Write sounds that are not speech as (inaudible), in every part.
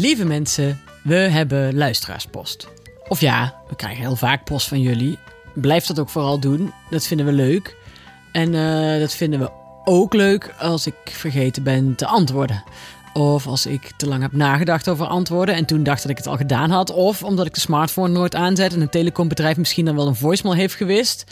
Lieve mensen, we hebben luisteraarspost. Of ja, we krijgen heel vaak post van jullie. Blijf dat ook vooral doen. Dat vinden we leuk. En eh, dat vinden we ook leuk als ik vergeten ben te antwoorden. Of als ik te lang heb nagedacht over antwoorden en toen dacht dat ik het al gedaan had. Of omdat ik de smartphone nooit aanzet en een telecombedrijf misschien dan wel een voicemail heeft gewist.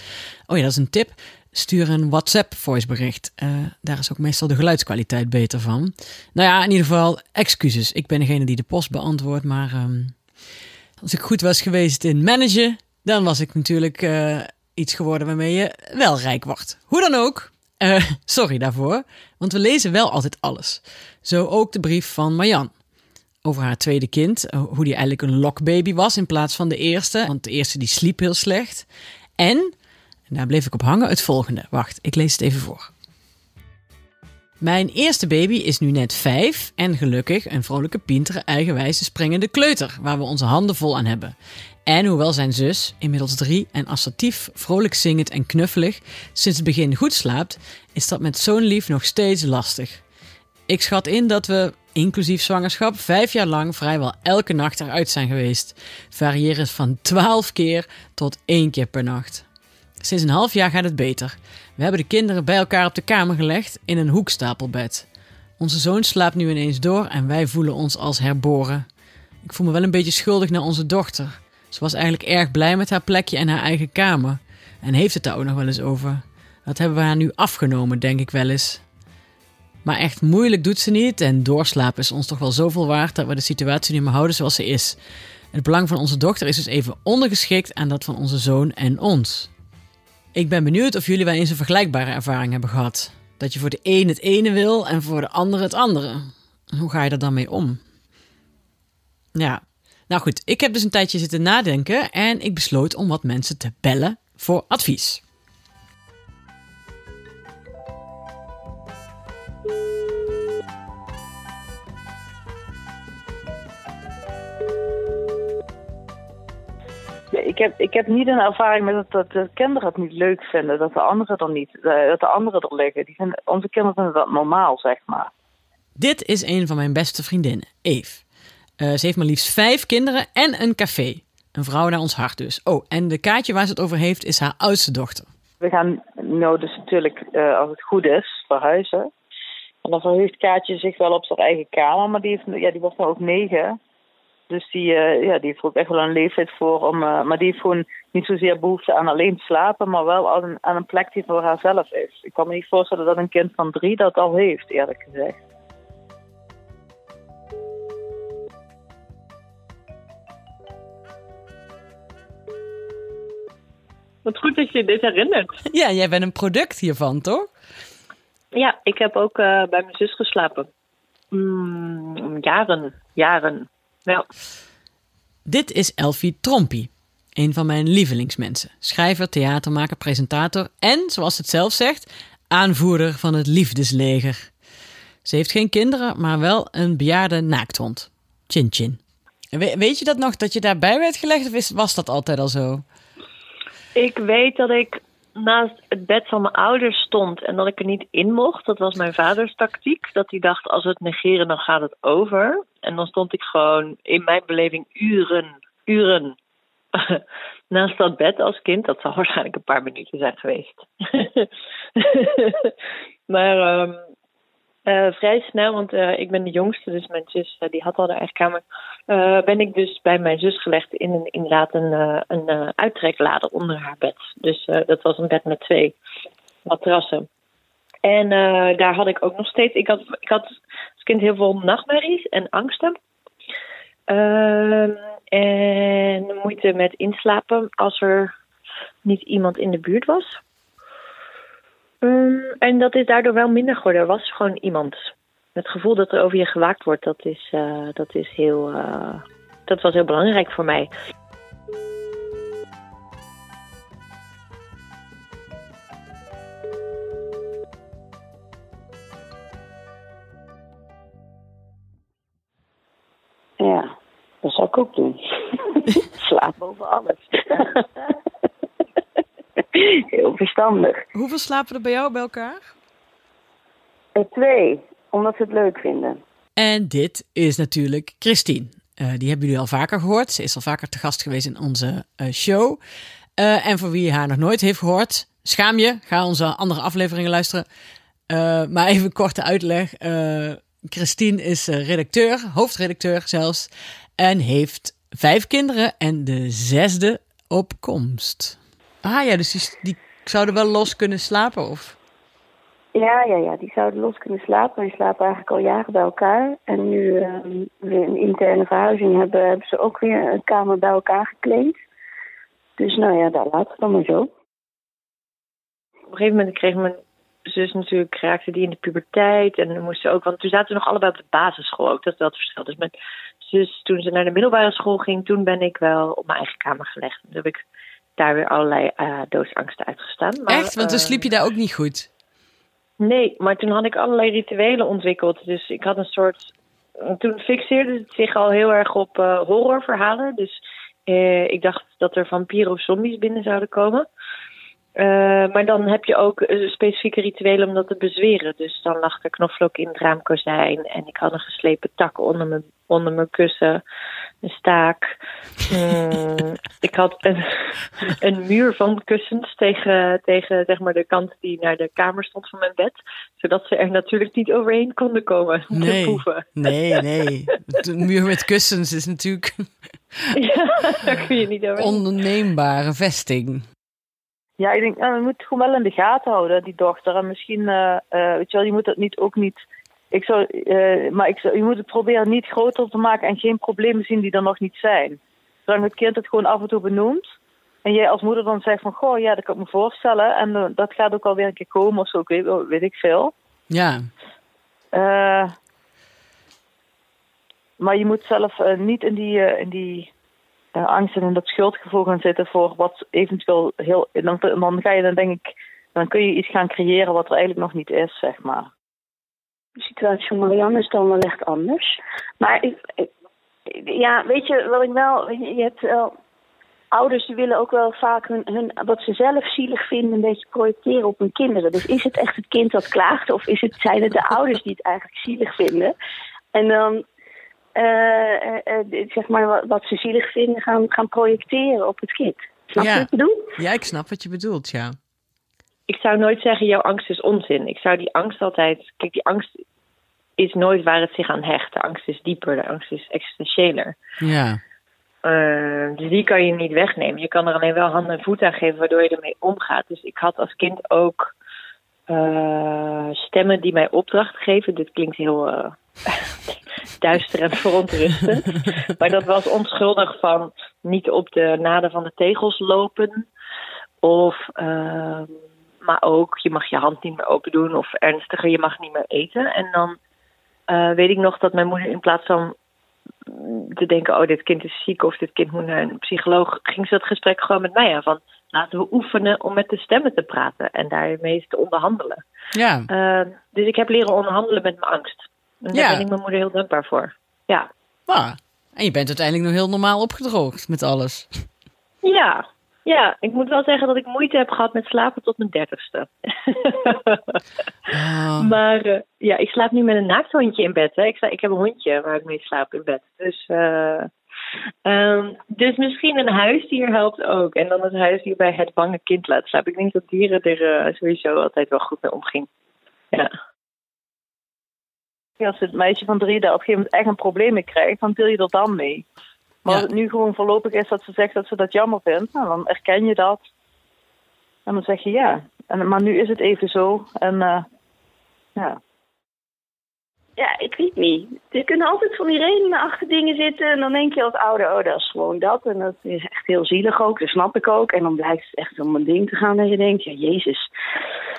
Oh ja, dat is een tip. Stuur een WhatsApp voicebericht. Uh, daar is ook meestal de geluidskwaliteit beter van. Nou ja, in ieder geval excuses. Ik ben degene die de post beantwoordt, maar um, als ik goed was geweest in managen, dan was ik natuurlijk uh, iets geworden waarmee je wel rijk wordt. Hoe dan ook. Uh, (laughs) sorry daarvoor, want we lezen wel altijd alles. Zo ook de brief van Marjan. Over haar tweede kind, hoe die eigenlijk een lokbaby was in plaats van de eerste. Want de eerste die sliep heel slecht. En daar bleef ik op hangen het volgende. Wacht, ik lees het even voor. Mijn eerste baby is nu net vijf en gelukkig een vrolijke, pintere, eigenwijze, springende kleuter, waar we onze handen vol aan hebben. En hoewel zijn zus, inmiddels drie en assertief, vrolijk zingend en knuffelig, sinds het begin goed slaapt, is dat met zo'n lief nog steeds lastig. Ik schat in dat we, inclusief zwangerschap, vijf jaar lang vrijwel elke nacht eruit zijn geweest. Variërend van twaalf keer tot één keer per nacht. Sinds een half jaar gaat het beter. We hebben de kinderen bij elkaar op de kamer gelegd in een hoekstapelbed. Onze zoon slaapt nu ineens door en wij voelen ons als herboren. Ik voel me wel een beetje schuldig naar onze dochter. Ze was eigenlijk erg blij met haar plekje en haar eigen kamer. En heeft het daar ook nog wel eens over. Dat hebben we haar nu afgenomen, denk ik wel eens. Maar echt moeilijk doet ze niet en doorslapen is ons toch wel zoveel waard dat we de situatie nu maar houden zoals ze is. Het belang van onze dochter is dus even ondergeschikt aan dat van onze zoon en ons. Ik ben benieuwd of jullie wel eens een vergelijkbare ervaring hebben gehad. Dat je voor de een het ene wil en voor de ander het andere. Hoe ga je er dan mee om? Ja, nou goed, ik heb dus een tijdje zitten nadenken en ik besloot om wat mensen te bellen voor advies. Ik heb, ik heb niet een ervaring met dat, dat de kinderen het niet leuk vinden, dat de anderen er niet, eh, dat de anderen er liggen. Die vinden, onze kinderen vinden dat normaal, zeg maar. Dit is een van mijn beste vriendinnen, Eve. Uh, ze heeft maar liefst vijf kinderen en een café. Een vrouw naar ons hart dus. Oh, en de kaartje waar ze het over heeft is haar oudste dochter. We gaan nou dus natuurlijk, uh, als het goed is, verhuizen. En dan verheugt Kaatje zich wel op zijn eigen kamer, maar die, heeft, ja, die wordt dan ook negen. Dus die, uh, ja, die heeft ook echt wel een leeftijd voor. Om, uh, maar die heeft gewoon niet zozeer behoefte aan alleen slapen, maar wel aan een, aan een plek die voor haarzelf is. Ik kan me niet voorstellen dat een kind van drie dat al heeft, eerlijk gezegd. Wat goed dat je dit herinnert. Ja, jij bent een product hiervan, toch? Ja, ik heb ook uh, bij mijn zus geslapen. Mm, jaren, jaren. Ja. Dit is Elfie Trompi, een van mijn lievelingsmensen. Schrijver, theatermaker, presentator en, zoals het zelf zegt, aanvoerder van het liefdesleger. Ze heeft geen kinderen, maar wel een bejaarde naakthond. Chin Chin. weet je dat nog, dat je daarbij werd gelegd of was dat altijd al zo? Ik weet dat ik naast het bed van mijn ouders stond en dat ik er niet in mocht. Dat was mijn vaders tactiek. Dat hij dacht, als we het negeren, dan gaat het over. En dan stond ik gewoon in mijn beleving uren, uren (laughs) naast dat bed als kind. Dat zou waarschijnlijk een paar minuten zijn geweest. (laughs) maar um, uh, vrij snel, want uh, ik ben de jongste, dus mijn zus uh, die had al de eigen kamer. ben ik dus bij mijn zus gelegd in een, inderdaad een, een uittreklader onder haar bed. Dus dat was een bed met twee matrassen. En daar had ik ook nog steeds. Ik had, ik had als kind heel veel nachtmerries en angsten. Ehm, en moeite met inslapen als er niet iemand in de buurt was. Um, en dat is daardoor wel minder geworden. Er was gewoon iemand. Het gevoel dat er over je gewaakt wordt, dat is, uh, dat is heel. Uh, dat was heel belangrijk voor mij. Ja, dat zou ik ook doen. (laughs) Slaap boven alles. (laughs) (laughs) Heel verstandig. Hoeveel slapen er bij jou bij elkaar? Uh, twee, omdat ze het leuk vinden. En dit is natuurlijk Christine. Uh, die hebben jullie al vaker gehoord. Ze is al vaker te gast geweest in onze uh, show. Uh, en voor wie haar nog nooit heeft gehoord, schaam je. Ga onze andere afleveringen luisteren. maar even korte uitleg. Christine is redacteur, hoofdredacteur zelfs. En heeft vijf kinderen en de zesde op komst. Ah ja, dus die, die zouden wel los kunnen slapen of... Ja, ja, ja, die zouden los kunnen slapen. Die slapen eigenlijk al jaren bij elkaar. En nu uh, we een interne verhuizing hebben, hebben ze ook weer een kamer bij elkaar gekleed. Dus nou ja, daar laten we dan maar zo. Op een gegeven moment kreeg mijn zus natuurlijk, raakte die in de puberteit. En dan moest ze ook, want toen zaten we nog allebei op de basisschool ook. Dat is wel het verschil. Dus mijn zus, toen ze naar de middelbare school ging, toen ben ik wel op mijn eigen kamer gelegd. Toen heb ik daar weer allerlei uh, doodsangsten uitgestaan. Maar, Echt? Want dan sliep je daar ook niet goed? Nee, maar toen had ik allerlei rituelen ontwikkeld. Dus ik had een soort. Toen fixeerde het zich al heel erg op uh, horrorverhalen. Dus uh, ik dacht dat er vampieren of zombies binnen zouden komen. Uh, maar dan heb je ook specifieke rituelen om dat te bezweren. Dus dan lag er knoflook in het raamkozijn. En ik had een geslepen tak onder mijn, onder mijn kussen een staak. Mm, (laughs) ik had een, (laughs) een, muur van kussens tegen, tegen zeg maar, de kant die naar de kamer stond van mijn bed. Zodat ze er natuurlijk niet overheen konden komen. Nee, te nee, (laughs) nee. Een muur met kussens is natuurlijk. ja, daar kun je niet overheen. Onneembare vesting. Ja, ik denk, nou, we moeten gewoon wel in de gaten houden, die dochter. En misschien, uh, uh, weet je wel, je moet het niet ook niet ik zou, uh, maar ik zou, je moet het proberen niet groter te maken en geen problemen zien die er nog niet zijn. Zolang het kind het gewoon af en toe benoemt. En jij als moeder dan zegt van, goh, ja, dat kan ik me voorstellen. En dat gaat ook alweer een keer komen of zo, ik weet, weet ik veel. Ja. Maar je moet zelf niet in die, in die angst en dat schuldgevoel gaan zitten voor wat eventueel heel... Dan, dan ga je dan denk ik, dan kun je iets gaan creëren wat er eigenlijk nog niet is, zeg maar de situatie van Marianne is dan wel echt anders. Maar ik, ja, weet je wat ik wel. Je hebt wel. Ouders die willen ook wel vaak hun, hun, wat ze zelf zielig vinden een beetje projecteren op hun kinderen. Dus is het echt het kind dat klaagt of is het, zijn het de ouders die het eigenlijk zielig vinden? En dan zeg maar wat, wat, ze zielig vinden gaan, gaan projecteren op het kind. Snap je wat ik bedoel? Ja, ik snap wat je bedoelt, ja ik zou nooit zeggen, jouw angst is onzin. Ik zou die angst altijd. Kijk, die angst is nooit waar het zich aan hecht. De angst is dieper, de angst is existentiëler. Ja. Uh, dus die kan je niet wegnemen. Je kan er alleen wel hand en voet aan geven waardoor je ermee omgaat. Dus ik had als kind ook uh, stemmen die mij opdracht geven. Dit klinkt heel uh, (laughs) duister en verontrustend. maar dat was onschuldig van niet op de naden van de tegels lopen. Of ehm, maar ook je mag je hand niet meer open doen of ernstiger, je mag niet meer eten. En dan uh, weet ik nog dat mijn moeder in plaats van te denken, oh dit kind is ziek of dit kind moet naar een psycholoog, ging ze dat gesprek gewoon met mij aan van laten we oefenen om met de stemmen te praten en daarmee te onderhandelen. Ja. Uh, dus ik heb leren onderhandelen met mijn angst. En daar ben ik mijn moeder heel dankbaar voor. Ja. Ah, en je bent uiteindelijk nog heel normaal opgedroogd met alles. Ja, ja, ik moet wel zeggen dat ik moeite heb gehad met slapen tot mijn dertigste. oh. (laughs) Maar uh, ja, ik slaap nu met een naakthondje in bed. Hè. Ik, ik heb een hondje waar ik mee slaap in bed. Dus, uh, um, dus misschien een huisdier helpt ook. En dan het huisdier bij het bange kind laten slapen. Ik denk dat dieren er uh, sowieso altijd wel goed mee omgingen. Ja. Als het meisje van drie daar op een gegeven moment echt een probleem mee krijgt, dan deel je er dan mee. Maar als het nu gewoon voorlopig is dat ze zegt dat ze dat jammer vindt, nou, dan erken je dat. En dan zeg je ja. En, maar nu is het even zo. En uh, ja. Ja, ik weet niet. Er kunnen altijd van die redenen achter dingen zitten. En dan denk je als ouder, oh, dat is gewoon dat. En dat is echt heel zielig ook. Dat snap ik ook. En dan blijkt het echt om een ding te gaan dat je denkt, ja, jezus.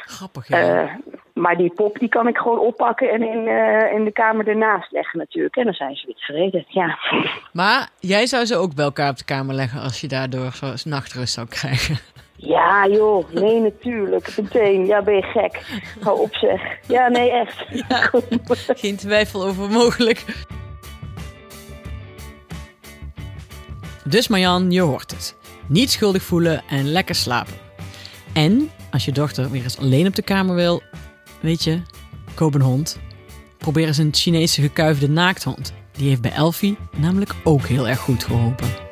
Grappig, ja. Uh, maar die pop die kan ik gewoon oppakken en in, uh, in de kamer ernaast leggen natuurlijk. En dan zijn ze weer tevreden, ja. Maar jij zou ze ook bij elkaar op de kamer leggen als je daardoor zo nachtrust zou krijgen. Ja, joh. Nee, natuurlijk. Meteen. Ja, ben je gek. Hou op, zeg. Ja, nee, echt. (laughs) Ja, geen twijfel over mogelijk. Dus Marjan, je hoort het. Niet schuldig voelen en lekker slapen. En als je dochter weer eens alleen op de kamer wil, weet je, koop een hond. Probeer eens een Chinese gekuifde naakthond. Die heeft bij Elfie namelijk ook heel erg goed geholpen.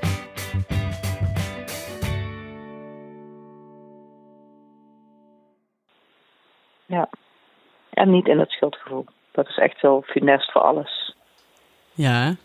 Ja. En niet in het schuldgevoel. Dat is echt wel funest voor alles. Ja.